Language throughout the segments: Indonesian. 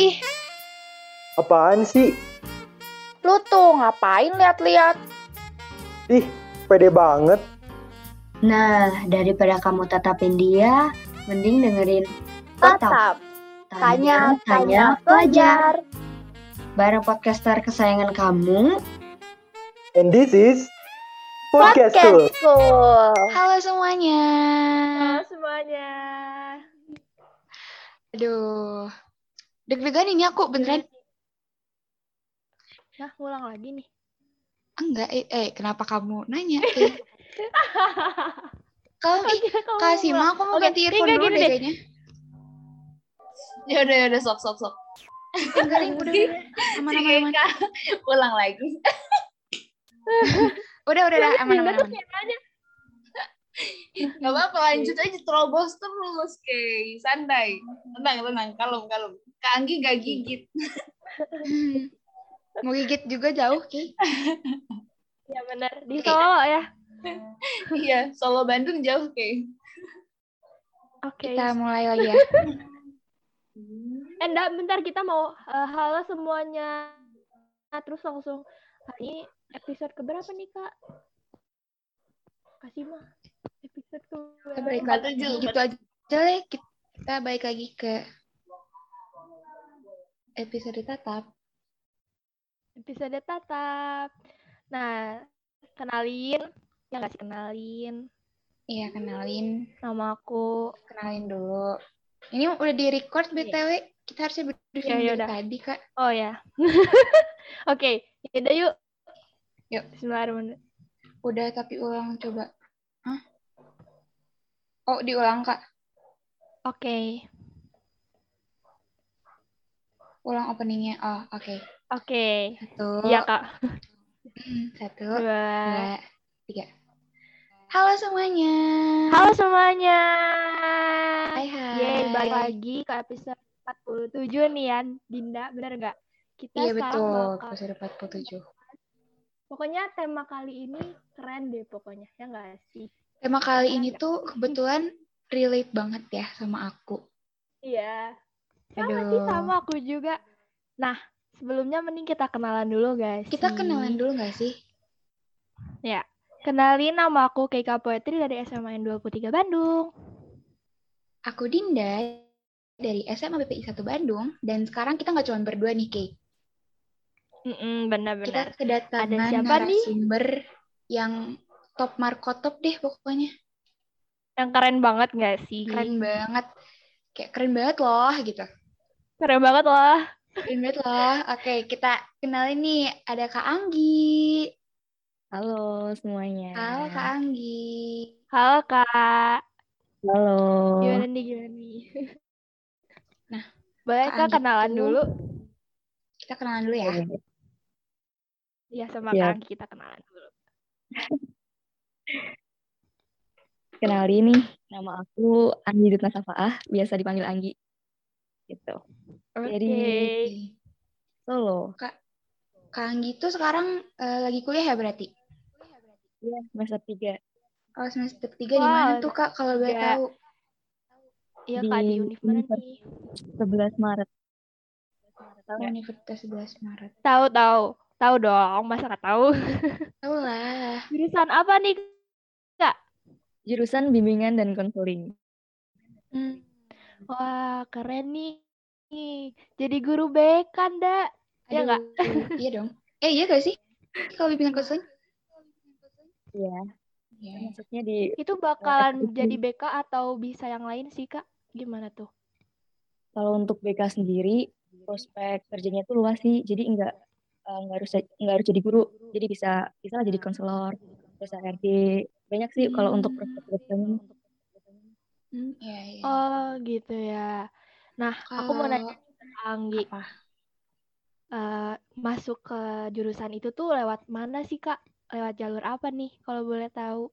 Ih, Apaan sih? lu tuh ngapain lihat-lihat? Ih, pede banget. Nah, daripada kamu tatapin dia, mending dengerin Tatap, tanya, tanya, pelajar. Bareng podcaster kesayangan kamu, And this is Podcast School. School. Halo semuanya. Halo semuanya. Aduh. Deg-degan ini aku beneran. Nah, ngulang lagi nih. Enggak, eh, eh kenapa kamu nanya? Eh, kasih mah aku mau Oke, ganti earphone kayak dulu deh deh. kayaknya. Ya udah ya udah sok sok sok. Enggak, udah, udah. Aman, aman, aman. Ulang lagi. Udah, udah, udah, aman, aman, aman. Gak apa-apa lanjut aja terobos terus, Kay. Santai. Tenang, tenang, kalem, kalem. Kak Anggi gak gigit. Hmm. Mau gigit juga jauh, Ki. Ya benar, di Solo ya. Iya, Solo Bandung jauh, Kay. Oke. Kita mulai lagi ya. Eh, enggak, bentar kita mau eh, halo semuanya. Nah, terus langsung hari ini episode keberapa nih, Kak? Kasih mah. Episode Kita keberapa? balik lagi. Gitu aja deh. Kita balik lagi ke episode tatap. Episode tatap. Nah, kenalin. Ya nggak sih kenalin. Iya, kenalin. Nama aku. Kenalin dulu. Ini udah di record BTW. Kita harusnya briefing Ya, ya dari tadi, Kak. Oh ya. Oke, yaudah yuk. Yuk. Bismillahirrahmanirrahim. Udah, tapi ulang coba. Hah? Oh, diulang, Kak. Oke. Ulang openingnya. Oh, oke. Oke. Satu. Iya, Kak. Hmm, Satu. Dua. Dua. Tiga. Halo semuanya. Halo semuanya. Hai, hai. Yeay, balik lagi ke episode 47 nih ya, Dinda. Bener nggak? Kita Iya, betul. Episode 47. Pokoknya tema kali ini keren deh pokoknya. Ya nggak sih? Tema kali ini tuh kebetulan relate banget ya sama aku. Iya. Sama sih, Aduh. sama aku juga. Nah, sebelumnya mending kita kenalan dulu, guys. Kita kenalan dulu gak sih? Kenalin nama aku Keika Poetri dari SMA 23 Bandung. Aku Dinda dari SMA BPI 1 Bandung. Dan sekarang kita nggak cuma berdua nih, Kay. Mm-mm, benar-benar. Kita kedatangan Ada siapa nih? narasumber yang top markotop deh pokoknya. Yang keren banget nggak sih? Keren banget. Kayak keren banget loh gitu. Keren banget lah. Banget loh. Oke, kita kenalin nih. Ada Kak Anggi. Halo semuanya. Halo Kak Anggi. Halo, Kak. Halo. Gimana nih, gimana nih? Nah, Boleh Kak Kak Anggi kenalan tuh- dulu? Kita kenalan dulu ya. Iya, sama Siap. Kak Anggi kita kenalan dulu. Kenalin nih, nama aku Anggi Dutna Safaah, biasa dipanggil Anggi. Gitu. Oke. Jadi Solo. Kak Anggi tuh sekarang eh, lagi kuliah ya berarti? Iya, semester 3 Oh semester 3 di mana Wow, tuh Kak kalau boleh tiga. tahu? Iya, Kak, di Di univ mana Univers- nih? 11 Maret. Tahu Ya. Universitas 11 Maret. Tahu, tahu. Tahu dong, masa nggak tahu? Tahu lah. Jurusan apa nih? Jurusan bimbingan dan konseling. Hmm. Wah, keren nih. Jadi guru BK, Nda. Iya nggak? Aduh, iya dong. Eh iya gak sih? Kalau bimbingan konseling? Iya, Iya. maksudnya di Itu bakalan FKP. jadi BK atau bisa yang lain sih, Kak? Gimana tuh? kalau untuk BK sendiri prospek kerjanya tuh luas sih. Jadi enggak eh, enggak harus enggak harus jadi guru. Jadi bisa bisa lah jadi konselor, bisa RD. Banyak sih kalau untuk prospek kerjanya. Hmm, iya, iya. Oh, gitu ya. Nah, aku mau nanya Anggi. apa? eh, masuk ke jurusan itu tuh lewat mana sih, Kak? Lewat jalur apa nih, kalau boleh tahu?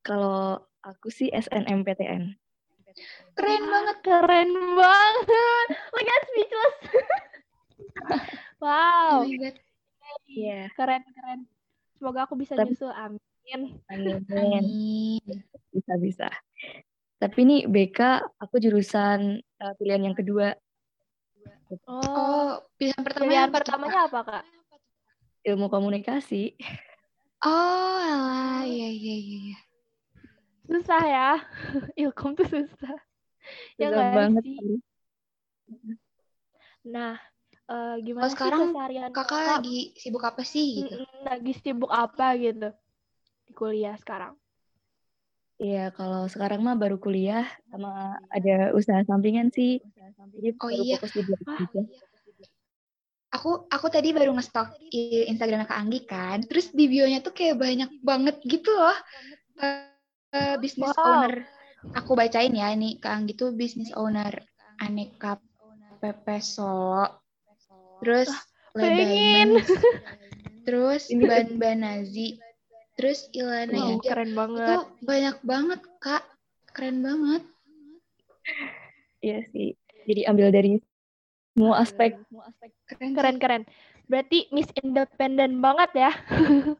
Kalau aku sih SNMPTN. Keren banget. Keren banget. At speechless. Oh wow. Iya. keren keren. Semoga aku bisa Tapi- nyusul. Amin. Amin. Amin. Bisa bisa. Tapi nih BK aku jurusan eh, pilihan yang kedua. Oh, Oh, pilihan apa tuh, pertamanya Kak? apa, Kak? Ilmu komunikasi. Oh, alah, iya iya iya. iya. Susah ya. Ilkom tuh susah. Ya Susah nggak banget. sih? Nah, eh, Kalau gimana sih sekarang keseharian kakak lagi sibuk apa sih gitu? Lagi sibuk apa gitu di kuliah sekarang? Iya, kalau sekarang mah baru kuliah sama ada usaha sampingan sih. Jadi Oh baru iya. fokus di belajar Ah. aja. Aku aku tadi baru nge-stalk i- Instagramnya Kak Anggi kan. Terus di bio-nya tuh kayak banyak banget gitu loh. Eh, business Wow. owner. Aku bacain ya ini Kak Anggi tuh business owner Aneka Solo. Terus Le pengen. Terus Ban Banazi. Terus Ilana Wow, keren Itu banget. banyak banget Kak. Keren banget. Iya sih. Jadi ambil dari semua aspek. Keren sih. Keren keren. Berarti Miss Independent banget ya.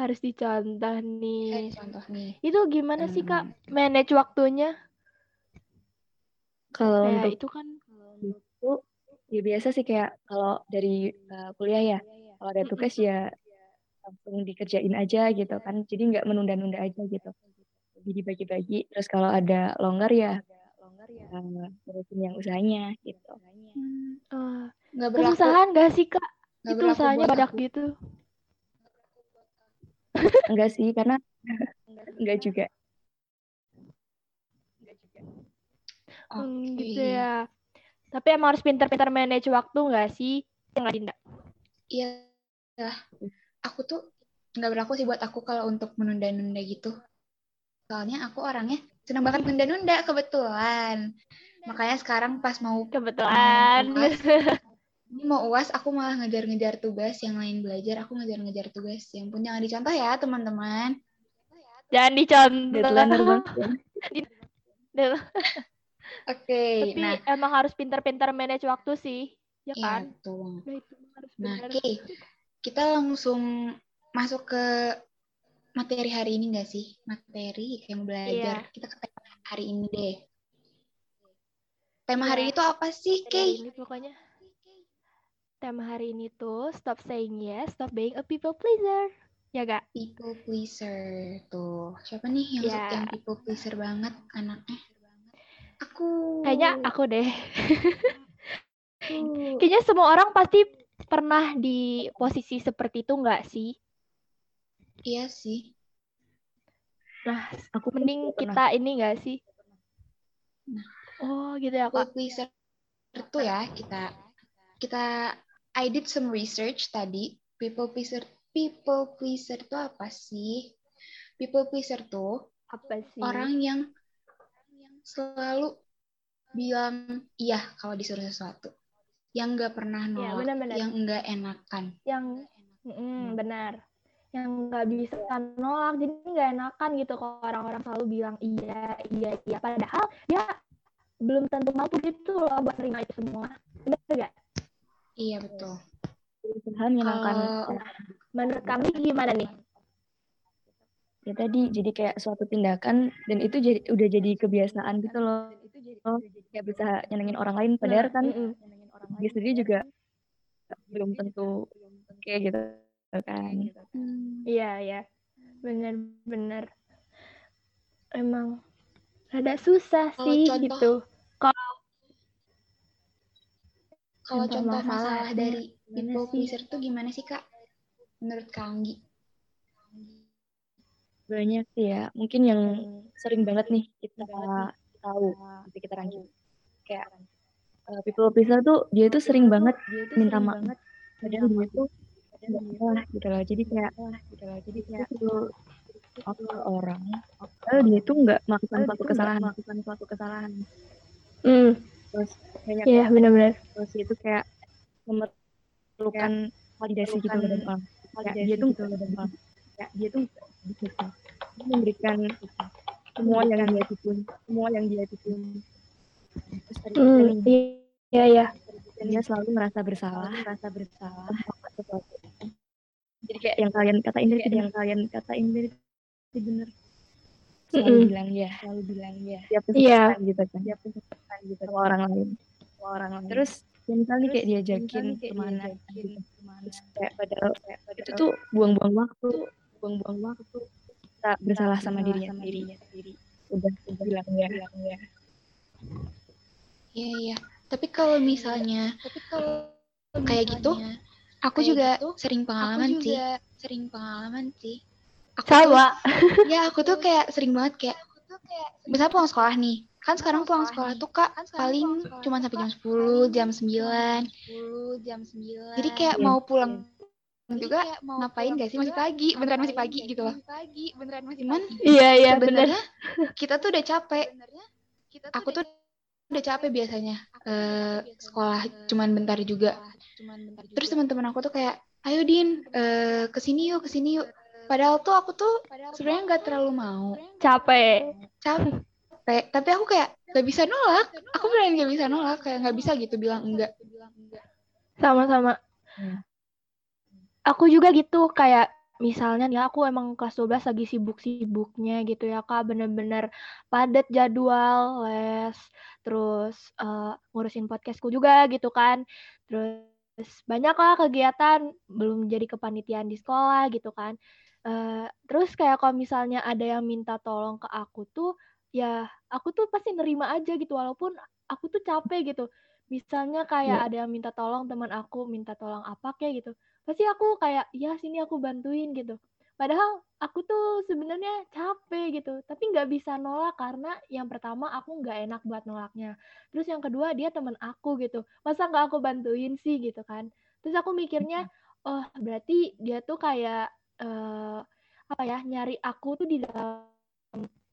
Harus dicontoh nih. contoh nih. Itu gimana sih Kak manage waktunya? Kalau Kayak untuk itu kan itu ya biasa sih kayak kalau dari uh, kuliah ya. Kalau ada tugas ya langsung dikerjain aja gitu kan. Jadi nggak menunda-nunda aja gitu. Jadi dibagi-bagi. Terus kalau ada longgar ya uh, ngurusin yang usahanya gitu. eh, Nggak berlaku. kesusahan gak sih Kak? nggak Itu usahanya badak aku. gitu. Enggak sih karena enggak juga. Hmm, Oke. gitu ya. Tapi emang harus pintar-pintar manage waktu nggak sih? Nggak Dinda? Iya. Aku tuh nggak berlaku sih buat aku kalau untuk menunda-nunda gitu. Soalnya aku orangnya senang banget nunda-nunda kebetulan. Makanya sekarang pas mau Kebetulan. UAS, ini mau uas aku malah ngejar-ngejar tugas yang lain belajar aku ngejar-ngejar tugas yang pun jangan dicontoh ya teman-teman Jangan dicontoh. Ya. Oke Tapi nah emang harus pintar-pintar manage waktu sih. Ya iya kan? betul banget. Nah, itu harus nah benar. Kita langsung masuk ke materi hari ini nggak sih materi kayak mau belajar Iya. kita ke tema hari ini deh tema hari Iya. ini tuh apa sih Hari Kay? ini pokoknya tema hari ini tuh stop saying yes, stop being a people pleaser. Ya gak? people pleaser tuh siapa nih yang Ya. yang people pleaser banget anaknya aku Kayaknya aku deh. Kayaknya semua orang pasti pernah di posisi seperti itu nggak sih? iya sih Nah, Aku mending pernah. kita ini nggak sih? Nah. Oh, gitu ya, people Kak. pleaser itu ya kita kita I did some research tadi people pleaser people pleaser itu apa sih people pleaser tuh Apa sih? orang yang selalu bilang iya kalau disuruh sesuatu yang nggak pernah Iya, nolak benar-benar. yang nggak enakan. Yang mm, benar. Yang nggak bisa nolak jadi nggak enakan gitu. Kalau orang-orang selalu bilang iya iya iya. Padahal dia belum tentu mampu gitu loh buat terima itu semua. Benar gak? iya betul. Berusaha menyenangkan Kalau- menurut kami gimana nih? Ya tadi jadi kayak suatu tindakan dan itu jadi udah jadi kebiasaan gitu loh. Oh, kayak bisa nyenengin orang lain padahal Nah, kan. Dia sendiri juga belum tentu kayak gitu kan. Iya iya. Benar-benar emang rada susah Kalau sih contoh- gitu. Kalau Contoh contoh masalah masalah dari pleaser tuh gimana sih kak? Menurut Kak Anggi? Banyak sih ya. Mungkin yang sering banget nih kita tahu sekitar kita. Kayak uh, people pleaser tuh dia tuh sering banget minta maaf. padahal dia nggak salah gitu loh. Jadi kayak gitu loh. Jadi kayak itu apa orang. Padahal dia tuh nggak melakukan suatu kesalahan. melakukan suatu kesalahan. Hmm. Terus banyak iya benar-benar terus dia tuh kayak memerlukan validasi gitu loh dari orang kayak dia tuh kayak dia tuh gitu dia memberikan semua yang dia tipun. Semua yang dia tipun. Terus tadi hmm, iya iya dan dia selalu merasa bersalah merasa bersalah jadi kayak yang kalian katain dari yang kalian katain dari itu bener selalu Mm-mm. bilang ya, selalu bilang ya. Tiap Iya. kesempatan gitu kan, tiap kesempatan gitu sama orang lain, sama orang lain. Terus lain kali kayak diajakin ke mana, gitu. Kayak padahal itu tuh buang-buang waktu, buang-buang waktu. Kita bersalah sama dirinya sendiri. Udah, udah bilang ya, bilang ya. Iya iya. Tapi kalau misalnya kayak gitu, aku juga sering pengalaman sih. Sering pengalaman sih. Aku tuh, Sama. ya aku tuh kayak sering banget kayak misal pulang sekolah nih. Kan sekarang pulang sekolah tuh Kak paling cuma sampai jam 10, jam 9. Jadi kayak Iya. mau pulang juga ngapain gak sih masih pagi, beneran masih pagi gitu loh. Cuman Iya, iya, bener. kita tuh udah capek. Aku tuh udah capek biasanya eh, sekolah cuman bentar juga. Terus teman-teman aku tuh kayak, ayo Din, eh, ke sini yuk, ke sini yuk. Padahal tuh aku tuh sebenarnya nggak terlalu mau, Capek. capek. Tapi aku kayak nggak bisa nolak. Aku beneran nggak bisa nolak, kayak nggak bisa gitu bilang enggak. Sama-sama. Hmm. Aku juga gitu, kayak misalnya nih aku emang kelas 12 lagi sibuk-sibuknya gitu ya Kak, bener-bener padat jadwal les, terus eh, ngurusin podcastku juga gitu kan. Terus banyak lah kegiatan, belum jadi kepanitiaan di sekolah gitu kan. Eh, terus kayak kalau misalnya ada yang minta tolong ke aku tuh, ya aku tuh pasti nerima aja gitu, walaupun aku tuh capek gitu. Misalnya kayak Iya. ada yang minta tolong teman aku, minta tolong apa kayak gitu. Pasti aku kayak, ya sini aku bantuin gitu. Padahal aku tuh sebenarnya capek gitu, tapi nggak bisa nolak karena yang pertama aku nggak enak buat nolaknya. Terus yang kedua dia teman aku gitu, masa nggak aku bantuin sih gitu kan. Terus aku mikirnya, oh berarti dia tuh kayak eh, apa ya nyari aku tuh di dalam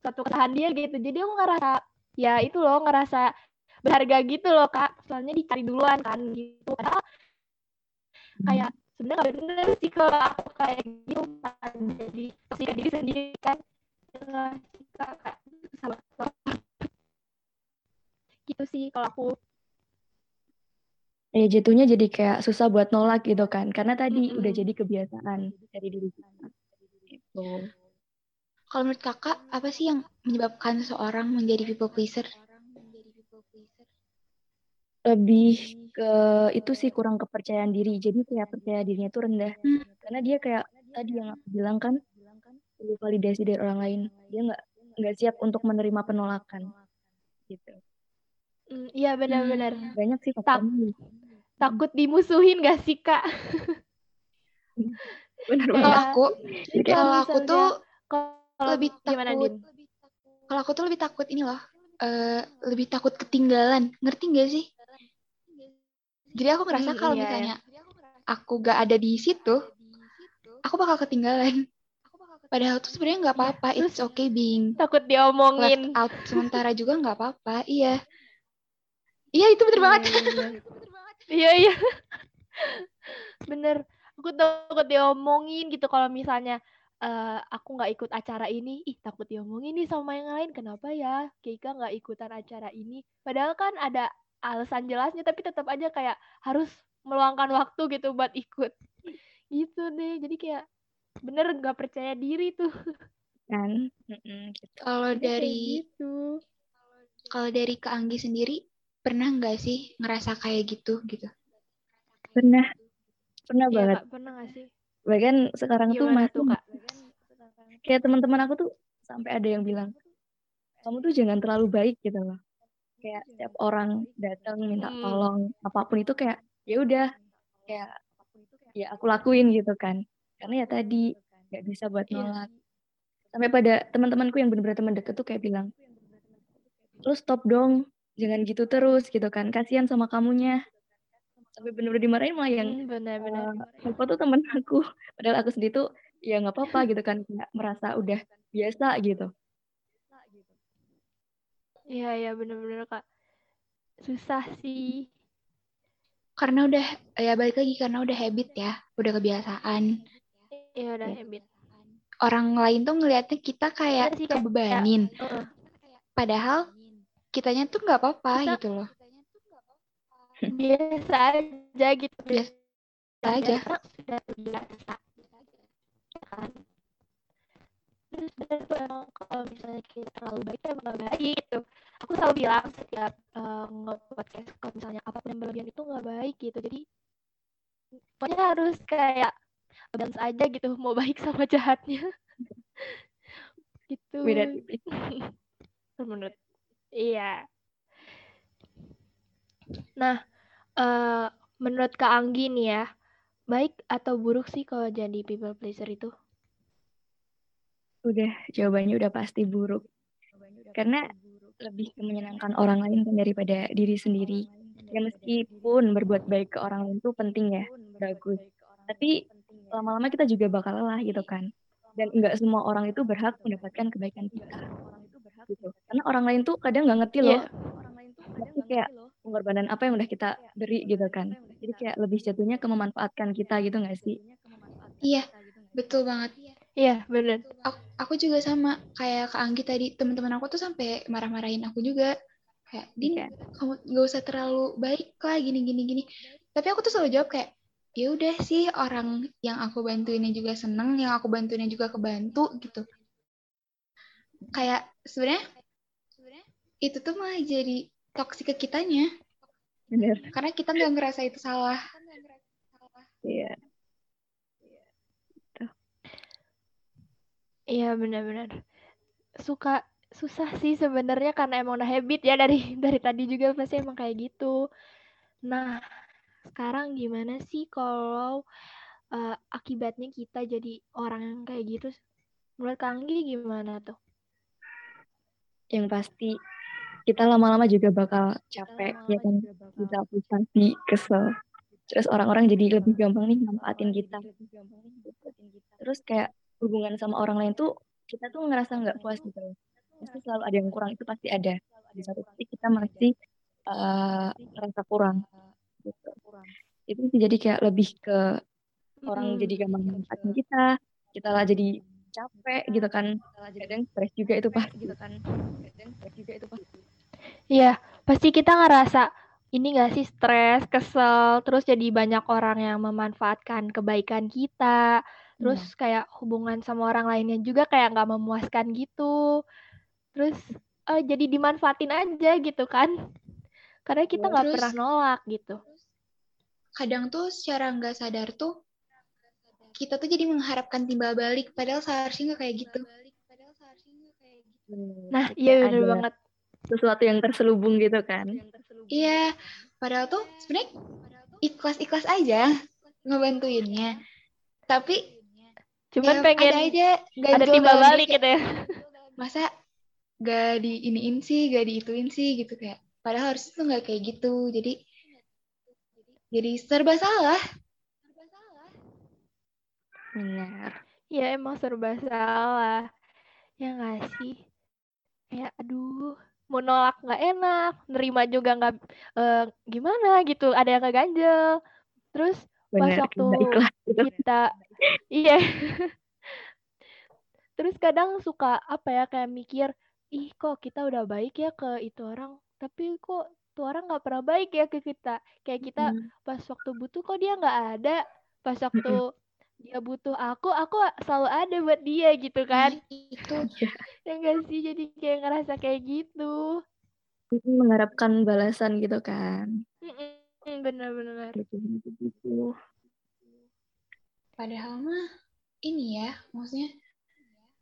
satu kesalahan dia gitu. Jadi aku ngerasa ya itu loh ngerasa berharga gitu loh kak. Soalnya dicari duluan kan gitu. Padahal kayak sebenarnya nggak bener sih kalau aku kayak gitu kan jadi toksik diri sendiri kan Nggak sih, Kak. Kayak sama gitu sih kalau aku Ya jatuhnya jadi kayak susah buat nolak gitu kan, karena tadi Mm-mm. udah jadi kebiasaan dari diri kita. Gitu. Kalau menurut kakak, apa sih yang menyebabkan seseorang menjadi people pleaser? Lebih ke itu sih kurang kepercayaan diri, jadi kayak percaya dirinya tuh rendah. Hmm. Karena dia kayak tadi yang aku bilang kan, perlu validasi dari orang lain. Dia nggak nggak siap untuk menerima penolakan. Gitu. mm, iya benar-benar Banyak sih Tak- takut dimusuhin gak sih kak Benar Kayak- Kalau banget. aku, Jadi kalau aku tuh kalau lebih gimana takut. Kalau aku tuh lebih takut ini loh, eh, lebih takut ketinggalan. Ngerti gak sih? Jadi aku ngerasa Hmm, kalau iya, misalnya aku gak ada di situ, aku bakal ketinggalan. Padahal tuh sebenarnya nggak apa-apa, Terus- it's okay being takut left diomongin out sementara juga nggak apa-apa. Iya, iya itu bener banget. Iya iya. Bener. Aku takut diomongin gitu kalau misalnya eh, aku nggak ikut acara ini, ih takut diomongin nih sama yang lain. Kenapa ya Keika nggak ikutan acara ini? Padahal kan ada alasan jelasnya, tapi tetap aja kayak harus meluangkan waktu gitu buat ikut. Gitu deh. Jadi kayak bener nggak percaya diri tuh. Kan? Gitu. Kalau dari gitu. kalau dari Kak Anggi sendiri pernah nggak sih ngerasa kayak gitu gitu? Pernah, pernah Iya banget. kak, pernah nggak sih? Bahkan sekarang tuh Gimana masih tuh kak? kayak teman-teman aku tuh sampai ada yang bilang kamu tuh jangan terlalu baik gitu loh kayak setiap orang datang minta Hmm. tolong apa pun itu kayak ya udah kayak ya aku lakuin gitu kan. Karena ya tadi nggak bisa buat Iya. nolak. sampai pada teman-temanku yang benar-benar teman deket tuh kayak bilang lu stop dong jangan gitu terus gitu kan. Kasihan sama kamunya. Sampai benar-benar dimarahin malah yang Hmm, benar-benar. eh, apa tuh temen aku? Padahal aku sendiri tuh ya nggak apa-apa gitu kan. Kayak merasa udah biasa gitu Iya iya bener-bener kak. Susah sih. Karena udah ya balik lagi karena udah habit ya, udah kebiasaan. Iya udah Iya. habit. Orang lain tuh ngelihatnya kita kayak Iya sih, kayak- kebebanin. Heeh. Padahal kitanya tuh nggak apa-apa Kita- gitu loh. Biasa aja gitu. Biasa aja. Karena sudah terbiasa. Sebenarnya tuh emang kalau misalnya kita terlalu baik emang gak baik gitu. Aku selalu bilang setiap uh, nge-podcast kalau misalnya apa pun yang berlebihan itu nggak baik gitu. Jadi pokoknya harus kayak balance aja gitu mau baik sama jahatnya. Gitu. Beda menurut iya. Nah uh, menurut Kak Anggi nih ya baik atau buruk sih kalau jadi people pleaser itu udah jawabannya udah pasti buruk. Karena lebih menyenangkan orang lain kan daripada diri sendiri. Ya meskipun berbuat baik ke orang lain itu penting ya. Bagus. Tapi lama-lama kita juga bakal lelah gitu kan. Dan enggak semua orang itu berhak mendapatkan kebaikan kita. Gitu. Karena orang lain tuh kadang nggak ngerti loh. Yeah. kayak pengorbanan apa yang udah kita beri gitu kan. Jadi kayak lebih jatuhnya ke memanfaatkan kita gitu nggak sih? Iya. Betul banget Iya, benar. Aku, aku juga sama kayak Kak Anggi tadi, teman-teman aku tuh sampai marah-marahin aku juga. Kayak, Din, yeah. kamu gak usah terlalu baik lah, gini, gini, gini. Tapi aku tuh selalu jawab kayak, ya udah sih orang yang aku bantuinnya juga seneng, yang aku bantuinnya juga kebantu gitu. Kayak sebenarnya itu tuh malah jadi toksik ke kitanya. Bener. Karena kita nggak ngerasa itu salah. Iya. Iya benar-benar. Suka susah sih sebenarnya karena emang udah habit ya dari dari tadi juga pasti emang kayak gitu. Nah, sekarang gimana sih kalau uh, akibatnya kita jadi orang yang kayak gitu? Menurut Kang Gi gimana tuh? Yang pasti kita lama-lama juga bakal capek ya kan kita frustasi kesel terus orang-orang jadi lebih gampang nih manfaatin kita terus kayak hubungan sama orang lain tuh kita tuh ngerasa nggak puas gitu pasti selalu ada yang kurang itu pasti ada. Di satu titik kita masih uh, ngerasa kurang gitu. Itu sih jadi kayak lebih ke orang hmm. jadi gampang manfaatin kita kita lah jadi capek gitu kan. Kadang stres juga itu pasti gitu kan. Kadang stres juga itu pasti iya pasti kita ngerasa ini gak sih stres, kesel, terus jadi banyak orang yang memanfaatkan kebaikan kita, terus hmm. kayak hubungan sama orang lainnya juga kayak nggak memuaskan gitu. Terus uh, jadi dimanfaatin aja gitu kan. Karena kita nggak pernah nolak gitu. kadang tuh secara nggak sadar tuh kita tuh jadi mengharapkan timbal balik padahal seharusnya nggak kayak gitu. Hmm, nah iya benar banget. sesuatu yang terselubung gitu kan? Iya padahal tuh sebenarnya ikhlas ikhlas aja ngebantuinnya. Tapi Cuman ya, pengen ada aja ada timbal balik gitu ya. Masa gak di iniin sih, gak diituin sih gitu kayak. Padahal harusnya tuh gak kayak gitu. Jadi jadi serba salah. Benar. Ya emang serba salah. Ya gak sih? Kayak aduh, mau nolak nggak enak, nerima juga nggak uh, gimana gitu, ada yang ngeganjel. Terus pas waktu kita iya. Terus kadang suka apa ya kayak mikir ih kok kita udah baik ya ke itu orang tapi kok tuh orang nggak pernah baik ya ke kita. Kayak kita hmm. pas waktu butuh kok dia nggak ada pas waktu hmm. dia butuh aku aku selalu ada buat dia gitu kan. Itu ya gak sih? Jadi kayak ngerasa kayak gitu. Mengharapkan balasan gitu kan. Benar-benar. Gitu. Padahal mah ini ya, maksudnya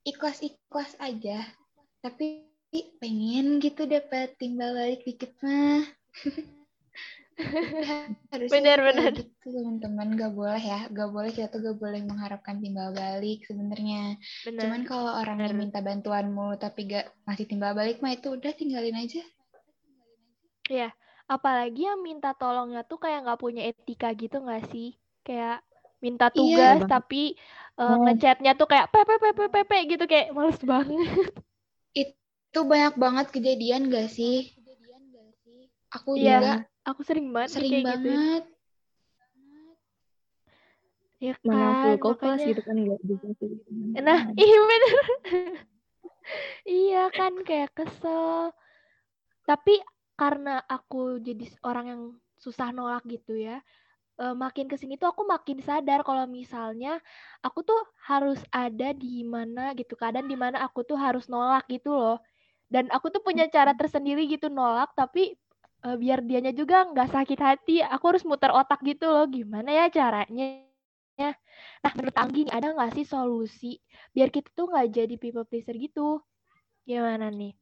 ikhlas-ikhlas aja. Tapi pengen gitu dapat timbal balik dikit mah. harusnya benar-benar gitu teman-teman. Gak boleh ya gak boleh kita tuh gak boleh mengharapkan timbal balik sebenarnya. Cuman kalau orang yang minta bantuanmu tapi gak masih timbal balik mah itu udah tinggalin aja. Ya apalagi yang minta tolongnya tuh kayak nggak punya etika gitu nggak sih? Kayak minta iya. tugas iya. tapi uh, ngechatnya tuh kayak pepe pepe pepe gitu kayak males banget itu banyak banget kejadian gak sih aku iya, juga aku sering banget sering kayak gitu. banget gitu. ya kan full makanya... gitu kan nggak bisa sih nah iya bener iya kan kayak kesel tapi karena aku jadi orang yang susah nolak gitu ya eh, makin ke sini tuh aku makin sadar kalau misalnya aku tuh harus ada di mana gitu keadaan di mana aku tuh harus nolak gitu loh. Dan aku tuh punya cara tersendiri gitu nolak tapi eh, biar dianya juga nggak sakit hati aku harus muter otak gitu loh gimana ya caranya? Nah menurut Anggi nih, ada nggak sih solusi biar kita tuh nggak jadi people pleaser gitu? Gimana nih?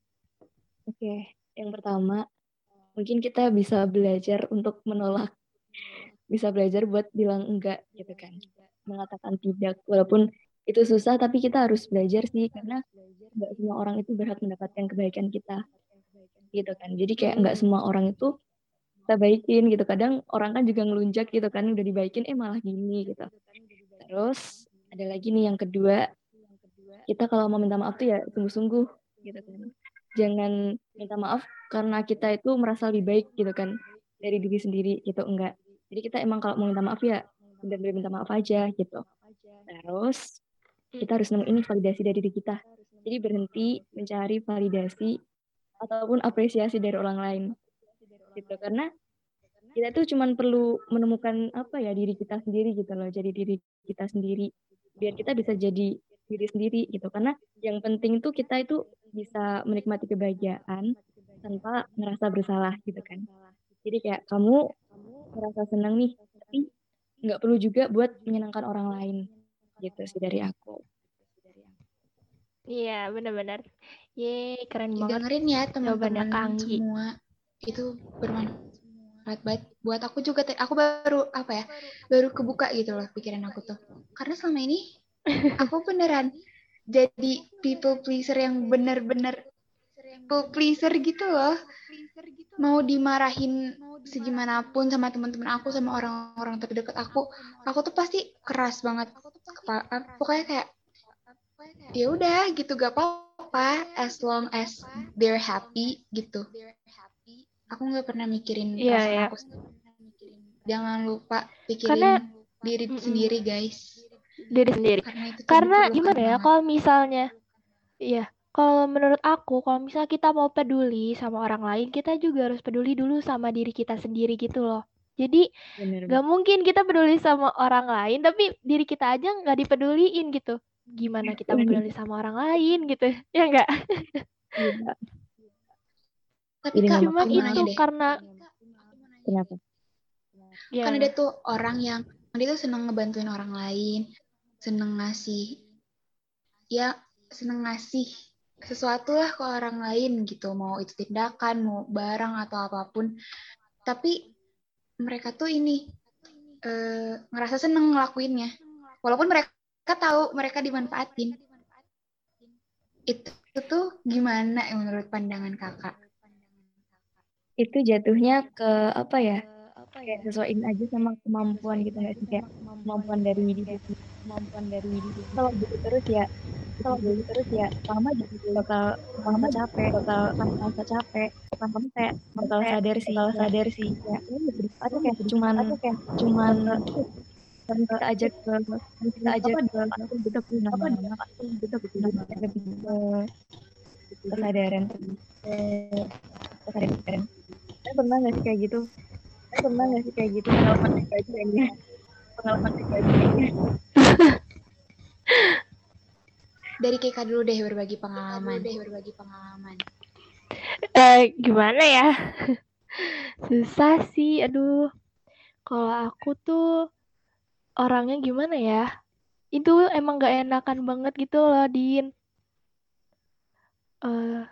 Oke, yang pertama mungkin kita bisa belajar untuk menolak, bisa belajar buat bilang enggak gitu kan, mengatakan tidak walaupun itu susah tapi kita harus belajar sih karena nggak semua orang itu berhak mendapatkan kebaikan kita gitu kan. Jadi kayak nggak semua orang itu kita. baikin gitu. Kadang orang kan juga ngelunjak gitu kan udah dibaikin eh malah gini gitu. Terus ada lagi nih yang kedua. Kita kalau mau minta maaf tuh ya sungguh-sungguh gitu kan. Jangan minta maaf karena kita itu merasa lebih baik gitu kan dari diri sendiri gitu enggak jadi kita emang kalau mau minta maaf ya benar-benar minta maaf aja gitu. Terus kita harus nemuin validasi dari diri kita. Jadi berhenti mencari validasi ataupun apresiasi dari orang lain gitu. Karena kita tuh cuman perlu menemukan apa ya diri kita sendiri gitu loh. Jadi diri kita sendiri. Biar kita bisa jadi diri sendiri gitu. Karena yang penting tuh kita itu bisa menikmati kebahagiaan tanpa ngerasa bersalah gitu kan jadi kayak kamu merasa senang nih tapi nggak perlu juga buat menyenangkan orang lain gitu sih dari aku. Iya benar-benar. Ye keren banget dengerin ya teman-teman semua. Itu bermanfaat banget. Buat aku juga aku baru apa ya baru kebuka gitu loh pikiran aku tuh. Karena selama ini aku beneran jadi people pleaser yang bener-bener people pleaser gitu loh. Mau dimarahin segimanapun sama teman-teman aku sama orang-orang terdekat aku aku tuh pasti keras banget. Kepa- eh, pokoknya kayak ya udah gitu. Gak apa-apa as long as they're happy gitu. Aku nggak pernah mikirin Iya, perasaan iya. aku jangan lupa pikirin Karena- diri sendiri guys. Diri sendiri. Karena karena gimana ya kalau misalnya iya kalau menurut aku kalau misalnya kita mau peduli sama orang lain kita juga harus peduli dulu sama diri kita sendiri gitu loh. Jadi bener gak mungkin kita peduli sama orang lain tapi diri kita aja nggak dipeduliin gitu. Gimana kita mau peduli sama orang lain gitu ya enggak Iya. tapi nggak cuma itu deh. karena kenapa? Ya. Kan ada tuh orang yang dia tuh seneng ngebantuin orang lain seneng ngasih ya seneng ngasih sesuatu lah ke orang lain gitu mau itu tindakan mau barang atau apa pun. Tapi mereka tuh ini eh, ngerasa seneng ngelakuinnya. Walaupun mereka tahu mereka dimanfaatin. Itu, itu tuh gimana menurut pandangan kakak? Itu jatuhnya ke apa ya kayak sesuaiin aja sama kemampuan gitu nggak sih? Kayak kemampuan dari diri kemampuan dari diri kalau gitu terus ya kalau gitu terus ya lama jadi bakal lama capek. bakal merasa capek. Kan kamu kayak bakal sadar sih bakal sadar sih. ya atau kayak cuman kayak cuman kita aja ke kita aja ke kita punya apa kita punya kesadaran. Kesadaran. Pernah nggak sih kayak gitu? Pernah nggak sih kayak gitu? Pengalaman pribadi kayaknya. Pengalaman pribadi kayaknya dari Keka dulu deh berbagi pengalaman. deh berbagi pengalaman. Eh gimana ya? Susah sih aduh. Kalau aku tuh orangnya gimana ya? Itu emang gak enakan banget gitu loh Din. Eh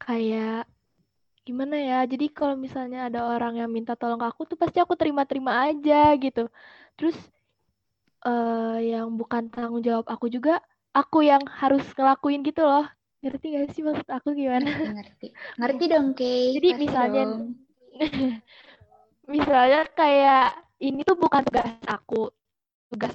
kayak gimana ya? Jadi kalau misalnya ada orang yang minta tolong ke aku tuh pasti aku terima-terima aja gitu. Terus eh yang bukan tanggung jawab aku juga aku yang harus ngelakuin gitu loh. Ngerti gak sih maksud aku gimana? Ngerti ngerti. Dong Kay. Jadi misalnya- dong. misalnya kayak ini tuh bukan tugas aku tugas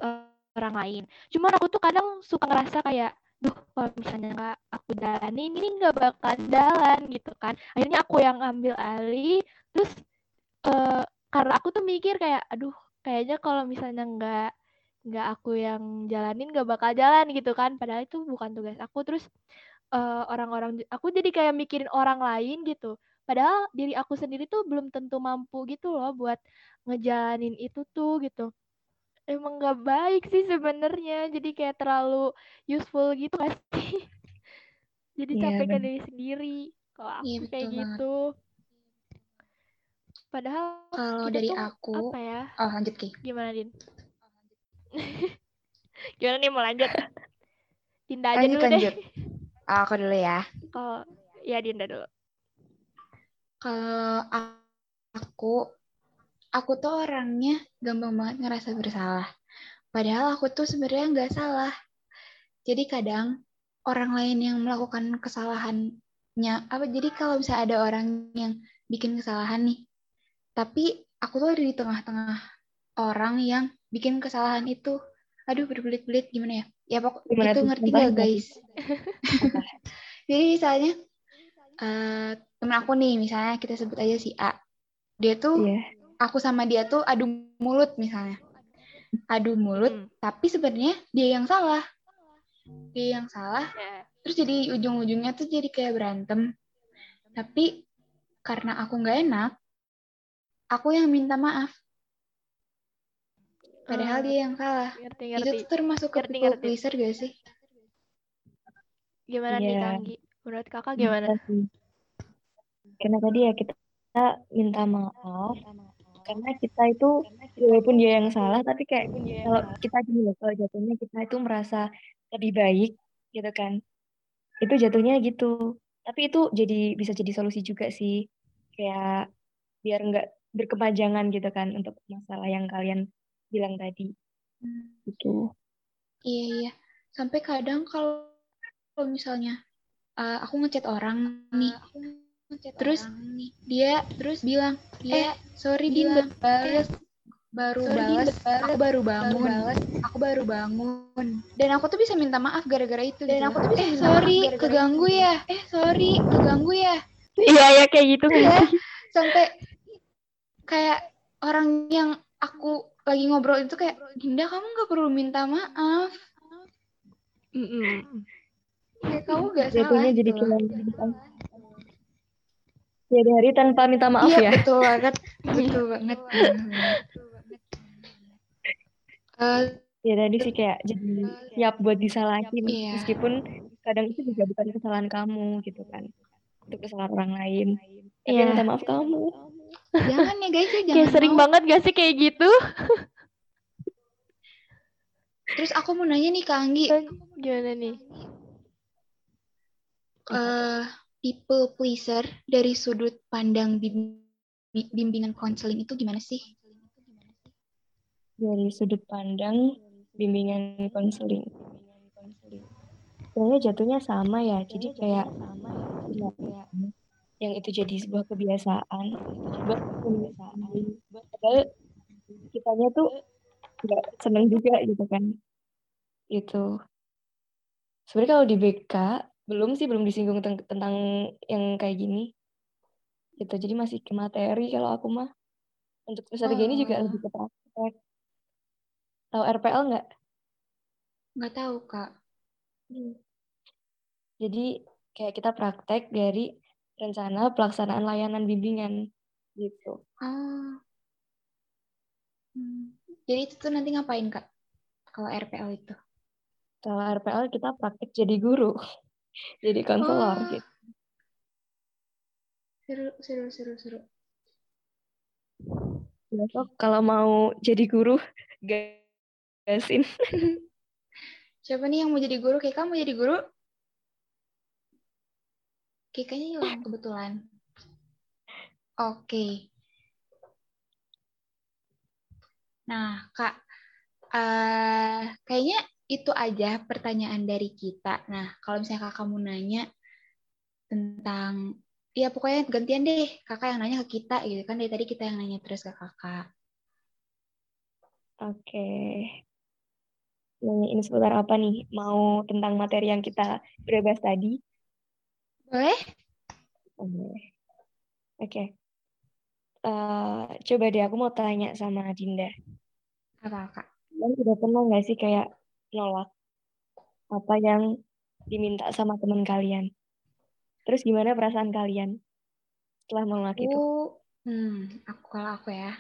orang lain. Cuman aku tuh kadang suka ngerasa kayak duh kalau misalnya nggak aku jalanin ini nggak bakal jalan gitu kan. Akhirnya aku yang ambil alih terus eh karena aku tuh mikir kayak aduh kayaknya kalau misalnya nggak nggak aku yang jalanin nggak bakal jalan gitu kan. Padahal itu bukan tugas aku. Terus eh, orang-orang aku jadi kayak mikirin orang lain gitu. Padahal diri aku sendiri tuh belum tentu mampu gitu loh buat ngejalanin itu tuh gitu. Emang nggak baik sih sebenarnya. Jadi kayak terlalu useful gitu sih? Jadi Iya, capek ke diri sendiri kalau aku Iya, kayak betul banget. gitu padahal Kalau dari tuh aku, apa ya? Oh lanjut Ki. gimana din gimana nih mau lanjut Dinda aja Lanjut, dulu lanjut. deh Oh, aku dulu ya. kalau ya Dinda dulu Kalau aku, aku tuh orangnya gampang banget ngerasa bersalah. Padahal aku tuh sebenarnya nggak salah. Jadi kadang orang lain yang melakukan kesalahannya, apa? Jadi kalau misalnya ada orang yang bikin kesalahan nih, tapi aku tuh ada di tengah-tengah orang yang bikin kesalahan itu. Aduh, berbelit-belit gimana ya? Ya pokok Gimana itu ngerti nggak guys? Jadi misalnya eh temen aku nih, misalnya kita sebut aja si A. Dia tuh Iya. aku sama dia tuh adu mulut misalnya. Adu mulut, Hmm, tapi sebenarnya dia yang salah. Dia yang salah, ya. terus jadi ujung-ujungnya tuh jadi kayak berantem. Tapi karena aku nggak enak, aku yang minta maaf. Padahal Ah, dia yang salah. ngerti Itu ngerti tuh termasuk ke Ngerti, people ngerti. pleaser gak sih? gimana nih Iya. Kanggi menurut kakak gimana Bisa sih. Karena tadi ya kita minta maaf karena kita itu walaupun dia yang salah tapi kayak kalau kita gini loh kalau jatuhnya kita itu merasa lebih baik gitu kan itu jatuhnya gitu tapi itu jadi bisa jadi solusi juga sih kayak biar nggak berkepanjangan gitu kan untuk masalah yang kalian bilang tadi. Gitu. Iya, iya. Sampai kadang kalau kalau misalnya eh, aku ngechat orang nih, terus dia terus? bilang, eh sorry dia baru balas, baru balas, aku baru bangun, aku baru bangun. Dan aku tuh bisa minta maaf gara-gara itu. Dan aku tuh bisa eh sorry keganggu ya, eh sorry keganggu ya. iya ya kayak gitu. Sih sampai kayak orang yang aku lagi ngobrol itu kayak Dinda kamu nggak perlu minta maaf Mm-mm. kayak kamu nggak salah jatuhnya jadi gitu loh. kayak jadi hari tanpa minta maaf iya ya betul banget betul banget Eh, ya tadi sih kayak jadi siap buat disalahin Iya. meskipun kadang itu juga bukan kesalahan kamu gitu kan itu kesalahan orang lain tapi Iya. minta maaf kamu jangan ya guys ya jangan kayak sering mau. banget gak sih kayak gitu? Terus aku mau nanya nih ke Anggi. Gimana nih? Eh people pleaser dari sudut pandang bim- bi- bimbingan konseling itu gimana sih? Dari sudut pandang bimbingan konseling. Sebenarnya jatuhnya sama ya jadi kayak ya, yang itu jadi sebuah kebiasaan sebuah kebiasaan padahal kitanya tuh nggak seneng juga gitu kan. Itu sebenarnya kalau di BK belum sih belum disinggung tentang yang kayak gini. Gitu jadi masih ke materi kalau aku mah. Untuk strategi ini juga Oh. lebih ke praktek. Tahu RPL nggak? Nggak tahu kak. Jadi kayak kita praktek dari rencana pelaksanaan layanan bimbingan gitu. Oh Hmm. jadi itu tuh nanti ngapain kak? Kalau RPL itu? Kalau RPL kita praktek jadi guru jadi konselor Oh. gitu. Seru seru seru seru. Besok kalau mau jadi guru gasin siapa nih yang mau jadi guru? Kayak kamu jadi guru Kayak kayaknya hilang kebetulan. Oke. Nah kak eh kayaknya itu aja pertanyaan dari kita. Nah kalau misalnya kakak mau nanya tentang ya pokoknya gantian deh. Kakak yang nanya ke kita gitu kan. Dari tadi kita yang nanya terus ke kakak. Oke. Nanyain seputar apa nih? Mau tentang materi yang kita udah bahas tadi boleh Oke. Oke. Eh, coba deh aku mau tanya sama Dinda. apa kak Kalian udah pernah nggak sih kayak nolak apa yang diminta sama teman kalian? Terus gimana perasaan kalian? setelah menolak itu? Aku, hmm, aku kalau aku ya,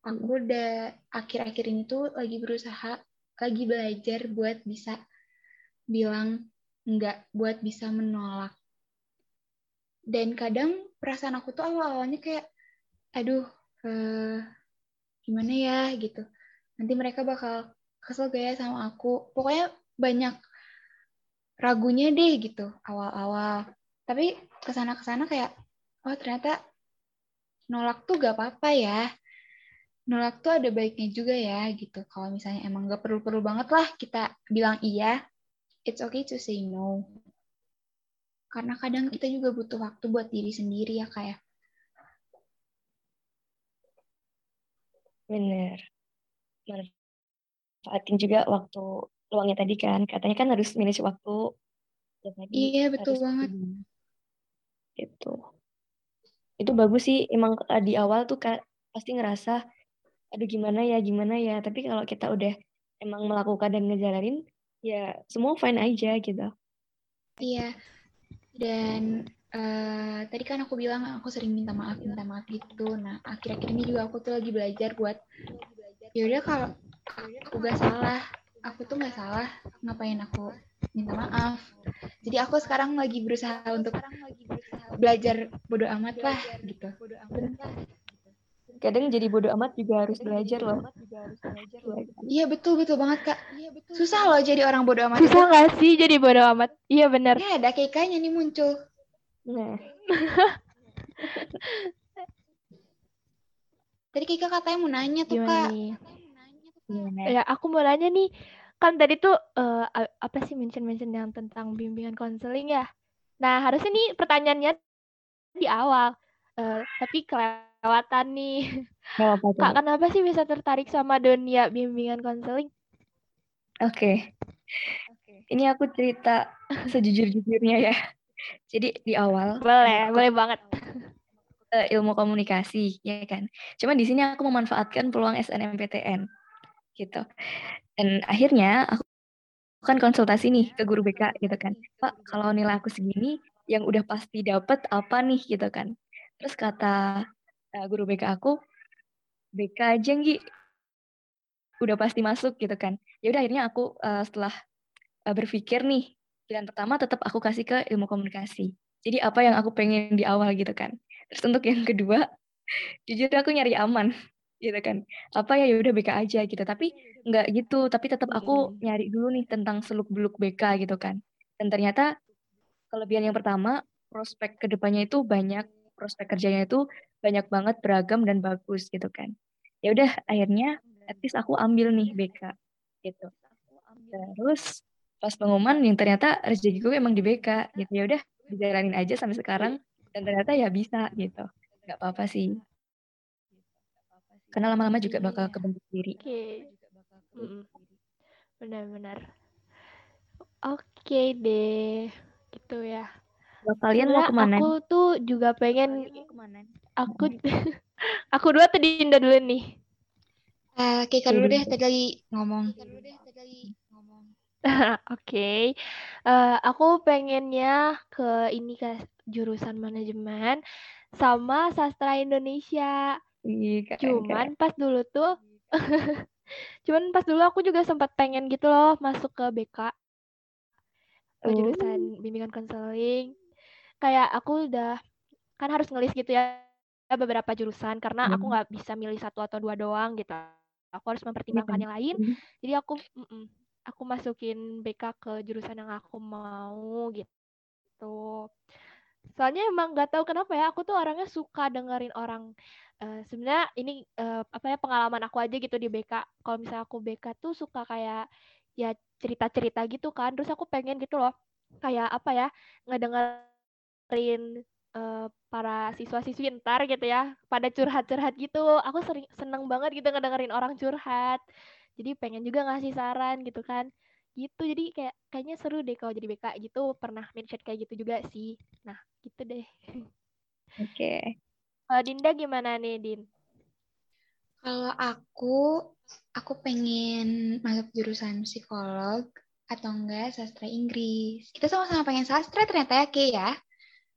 aku udah akhir-akhir ini tuh lagi berusaha, lagi belajar buat bisa bilang enggak, buat bisa menolak. Dan kadang perasaan aku tuh awal-awalnya kayak, aduh, eh, gimana ya gitu. Nanti mereka bakal kesel gak ya sama aku. Pokoknya banyak ragunya deh gitu awal-awal. Tapi ke sana-kesana kayak, oh ternyata nolak tuh gak apa-apa ya. Nolak tuh ada baiknya juga ya gitu. Kalau misalnya emang gak perlu-perlu banget lah kita bilang iya, it's okay to say no. Karena kadang kita juga butuh waktu buat diri sendiri ya kayak. Bener. Manfaatin juga waktu luangnya tadi kan. Katanya kan harus manage waktu. Ya tadi Iya betul banget. Gitu. Itu bagus sih. Emang eh, di awal tuh Kak, pasti ngerasa, aduh gimana ya, gimana ya. Tapi kalau kita udah emang melakukan dan ngejalanin, ya semua fine aja gitu. Iya. Dan eh, tadi kan aku bilang aku sering minta maaf, minta maaf gitu. Nah, akhir-akhir ini juga aku tuh lagi belajar buat ya udah kalau aku gak salah, aku tuh gak salah, ngapain aku minta maaf. Jadi aku sekarang lagi berusaha untuk belajar bodo amat lah gitu. Kadang jadi bodo amat juga harus belajar loh. Iya betul betul banget kak. Susah loh jadi orang bodo amat. Susah nggak sih jadi bodo amat? Iya bener. Ya ada kekanya nih muncul. Nah, Tadi Kika katanya mau nanya tuh Gimana kak. nih? gimana? Ya, aku mau nanya nih. Kan tadi tuh a- apa sih mention-mention yang tentang bimbingan konseling ya? Nah, harusnya nih pertanyaannya di awal. Eh, tapi kelewatan nih. Apa-apa. Kak, kenapa sih bisa tertarik sama dunia bimbingan konseling? Oke. Ini aku cerita sejujur-jujurnya ya. Jadi di awal Boleh, aku boleh banget. ilmu komunikasi, ya kan. Cuma di sini aku memanfaatkan peluang SNMPTN gitu. Dan akhirnya aku kan konsultasi nih ke guru BK gitu kan. Pak, kalau nilai aku segini, yang udah pasti dapat apa nih gitu kan. Terus kata eh, guru BK aku, BK aja Nggi, udah pasti masuk gitu kan. Ya udah akhirnya aku eh, setelah eh, berpikir nih, pilihan pertama tetap aku kasih ke ilmu komunikasi. Jadi apa yang aku pengen di awal gitu kan. Terus untuk yang kedua, jujur aku nyari aman gitu kan. Apa ya ya udah BK aja gitu. Tapi nggak gitu, tapi tetap aku nyari dulu nih tentang seluk-beluk BK gitu kan. Dan ternyata kelebihan yang pertama, prospek ke depannya itu banyak, prospek kerjanya itu banyak banget beragam dan bagus gitu kan. Ya udah akhirnya at least aku ambil nih BK gitu. Terus pas pengumuman yang ternyata rezekiku emang di BK gitu. Ya udah dijalanin aja sampai sekarang dan ternyata ya bisa gitu. Nggak apa-apa sih. Karena lama-lama juga bakal kebentuk diri. Benar-benar. Oke deh. Gitu ya. Kalian mau ke mana? aku tuh juga pengen aku aku dua tadi Dinda dulu nih. Eh, Kika dulu deh tadi lagi ngomong. Oke. Eh, aku pengennya ke ini ke jurusan manajemen sama sastra Indonesia. Ih, keren, keren. Cuman pas dulu tuh cuman pas dulu aku juga sempat pengen gitu loh masuk ke BK ke Oh. jurusan bimbingan konseling. Kayak aku udah kan harus ngelis gitu ya beberapa jurusan karena aku Hmm. nggak bisa milih satu atau dua doang gitu. Aku harus mempertimbangkan yang lain. Hmm. Jadi aku mm-mm, aku masukin BK ke jurusan yang aku mau gitu. Soalnya emang nggak tahu kenapa ya, aku tuh orangnya suka dengerin orang. eh, sebenarnya ini eh, apa ya pengalaman aku aja gitu di BK. Kalau misalnya aku BK tuh suka kayak ya cerita-cerita gitu kan. Terus aku pengen gitu loh, kayak apa ya ngedengerin eh, para siswa-siswi ntar gitu ya, pada curhat-curhat gitu. Aku sering seneng banget gitu ngedengerin orang curhat. Jadi pengen juga ngasih saran gitu kan. Gitu. Jadi kayak kayaknya seru deh kalau jadi BK gitu. Pernah mention kayak gitu juga sih. Nah, gitu deh. Oke. Kalau Dinda gimana nih, Din? Kalau aku, aku pengen masuk jurusan psikolog atau enggak sastra Inggris. Kita sama-sama pengen sastra ternyata ya, Ki ya.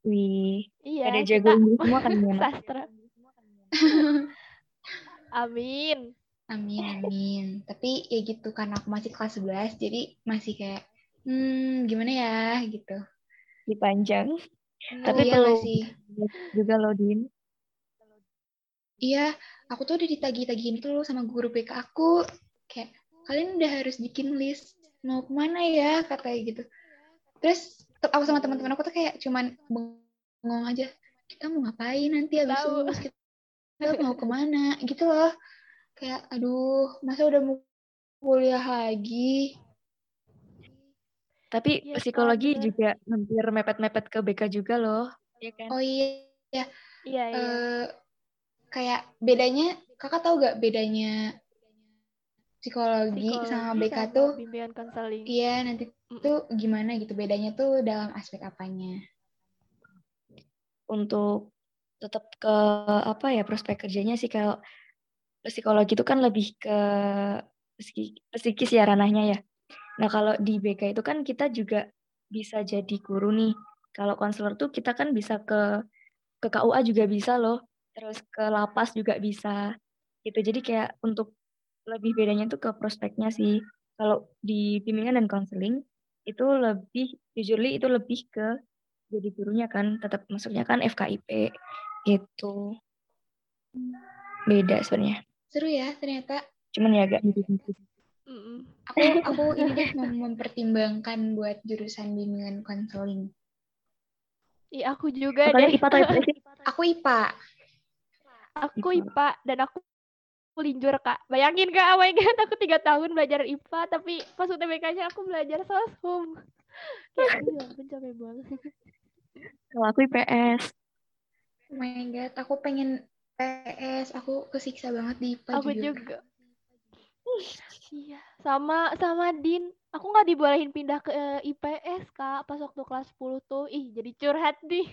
Wih, Iya, ada kita jago Inggris semua kan sastra. Amin. Amin, amin. Tapi ya gitu, karena aku masih kelas 11, jadi masih kayak, hmm, gimana ya, gitu. Dipanjang. Hmm, Tapi iya perlu nggak sih? juga loh, Din. Iya, aku tuh udah ditagi-tagihin tuh sama guru BK aku. Kayak, kalian udah harus bikin list mau ke mana ya, katanya gitu. Terus te- aku sama teman-teman aku tuh kayak cuman bengong aja. Kita mau ngapain nanti habis Tahu. lulus? Kita mau ke mana? Gitu loh. Kayak, aduh, masa udah mau kuliah lagi? Tapi Iya, Kak, psikologi bener. juga hampir mepet-mepet ke BK juga loh. Iya kan? Oh iya, Iya, iya. eh, kayak bedanya, kakak tahu gak bedanya psikologi, sama BK sama tuh bimbingan konseling. Iya, nanti Tuh gimana gitu bedanya tuh dalam aspek apanya? Untuk tetap ke apa ya prospek kerjanya sih kalau psikologi itu kan lebih ke psiki- psikis ya ranahnya ya. Nah kalau di BK itu kan kita juga bisa jadi guru nih. Kalau konselor tuh kita kan bisa ke ke KUA juga bisa loh. Terus ke lapas juga bisa. Gitu. Jadi kayak untuk lebih bedanya tuh ke prospeknya sih. Kalau di bimbingan dan konseling itu lebih jujurly itu lebih ke jadi gurunya kan tetap masuknya kan FKIP gitu. Beda sebenarnya. Seru ya ternyata. Cuman ya agak. Mm-mm. Aku aku ini deh mem- mempertimbangkan buat jurusan bimbingan konseling. Iya, aku juga Kalian deh. IPA atau sih? Aku IPA. Aku IPA. IPA dan aku linjur kak. Bayangin kak, oh my god, aku tiga tahun belajar IPA, tapi pas UTBK-nya aku belajar soshum. Kayak, ya ampun capek banget. Kalau aku IPS. Oh my god, aku pengen PS. Aku kesiksa banget di IPA Aku jujur. juga. Iya, sama sama Din. Aku nggak dibolehin pindah ke eh, IPS kak pas waktu kelas 10 tuh. Ih, jadi curhat nih.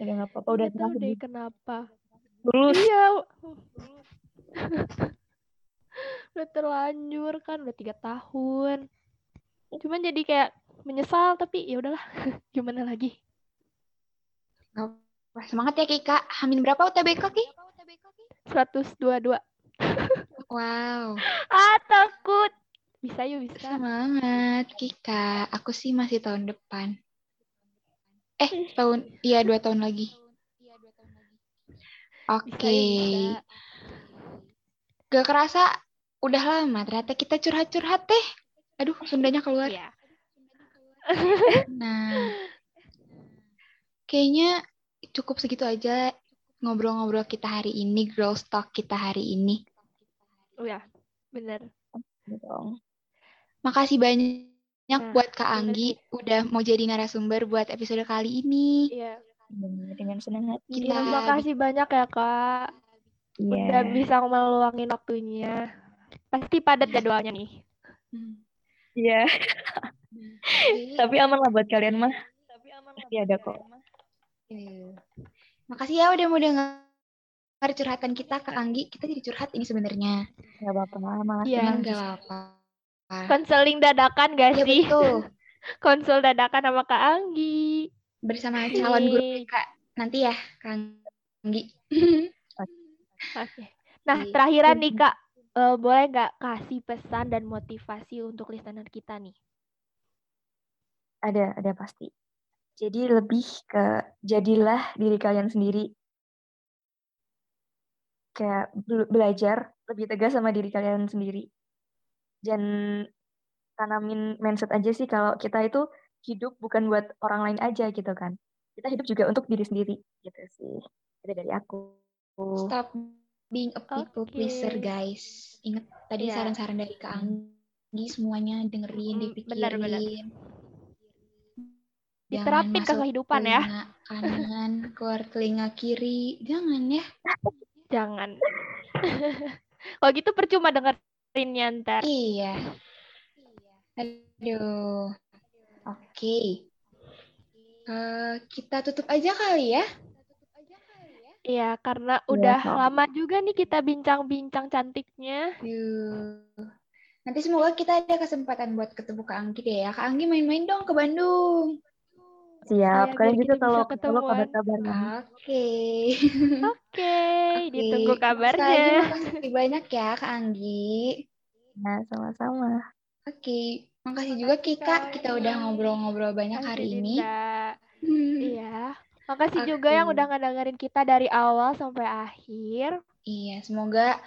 Udah nggak apa-apa, udah tahu deh kenapa. Lulus. Iya. udah terlanjur kan udah tiga tahun. Cuman jadi kayak menyesal tapi ya udahlah. Gimana lagi? Wah, semangat ya Kika. Hamin berapa UTBK Ki? 122. Wow, Ah, takut. Bisa yuk, bisa. semangat Kika. Aku sih masih tahun depan. Eh, tahun iya dua tahun lagi. Oke. Yuk, bisa. Gak kerasa udah lama ternyata kita curhat-curhat teh. Aduh, Sundanya keluar. Iya. Nah, kayaknya cukup segitu aja ngobrol-ngobrol kita hari ini, girl talk kita hari ini. Oh ya, bener. Dong. Makasih banyak Nah, buat Kak Anggi udah mau jadi narasumber buat episode kali ini. Iya. Dengan- Dengan senang hati. Kita- Terima kasih banyak ya, Kak. Iya. Udah bisa meluangin waktunya. Pasti padat jadwalnya nih. Iya. Tapi aman lah buat kalian mah. Pasti ada kok. eh, makasih ya udah mau dengar curhatan kita Kak Anggi. Kita jadi curhat ini sebenarnya. Nggak apa-apa. Makasih. Iya. Cuman Mas. gak apa-apa. Konseling dadakan gak Iya sih? betul. Konsul dadakan sama Kak Anggi. Bersama calon guru. BK nanti ya Kak Anggi. Oke. Nah, Iya. terakhiran nih Kak, Eh, boleh nggak kasih pesan dan motivasi untuk listener kita nih? Ada, ada pasti. Jadi lebih ke jadilah diri kalian sendiri. Kayak be- belajar lebih tegas sama diri kalian sendiri. Dan tanamin mindset aja sih kalau kita itu hidup bukan buat orang lain aja gitu kan. Kita hidup juga untuk diri sendiri gitu sih. Itu dari aku. Stop being a people Oke. pleaser, guys. Ingat tadi Iya. saran-saran dari Kak Anggi semuanya dengerin, dipikirin. benar, benar. Diterapin ke kehidupan ya. kanan, keluar telinga kiri. Jangan ya. Jangan. Kalau gitu percuma dengerinnya ntar. Iya. Aduh. Oke. Eh, kita tutup aja kali ya. Iya, karena Iya, udah Kak. lama juga nih kita bincang-bincang cantiknya. Yuh. Nanti semoga kita ada kesempatan buat ketemu Kak Anggi deh ya. Kak Anggi main-main dong ke Bandung. Siap. Kalian juga kalau ketemuan. kabar-kabarnya. Oke. Oke, Oke. ditunggu Sekali lagi kabarnya. makasih banyak ya Kak Anggi. Nah, sama-sama. Oke, makasih juga Kika. Kita udah ngobrol-ngobrol banyak Makasih, hari ini. Hmm. Iya. Makasih juga yang udah ngedengerin kita dari awal sampai akhir. Iya, semoga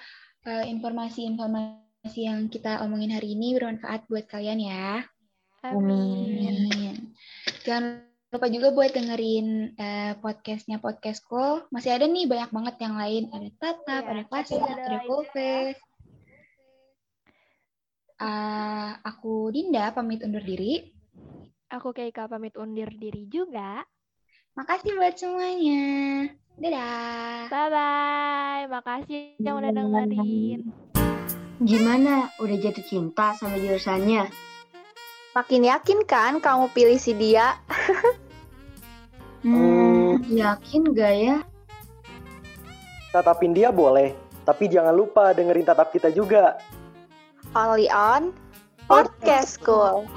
eh, informasi-informasi yang kita omongin hari ini bermanfaat buat kalian ya. Amin. Amin. Jangan lupa juga buat dengerin eh, podcastnya Podcast School. Masih ada nih banyak banget yang lain. Ada Tatap, Iya, ada Klasa, ada ada lainnya. Kofes. Ah, aku Dinda pamit undur diri. Aku Keika pamit undur diri juga. Makasih buat semuanya. Dadah. Bye-bye. Makasih yang udah dengerin. Gimana? Udah jatuh cinta sama jurusannya? Makin yakin kan kamu pilih si dia? Hmm, yakin gak ya? Tatapin dia boleh, tapi jangan lupa dengerin tatap kita juga only on Podcast School.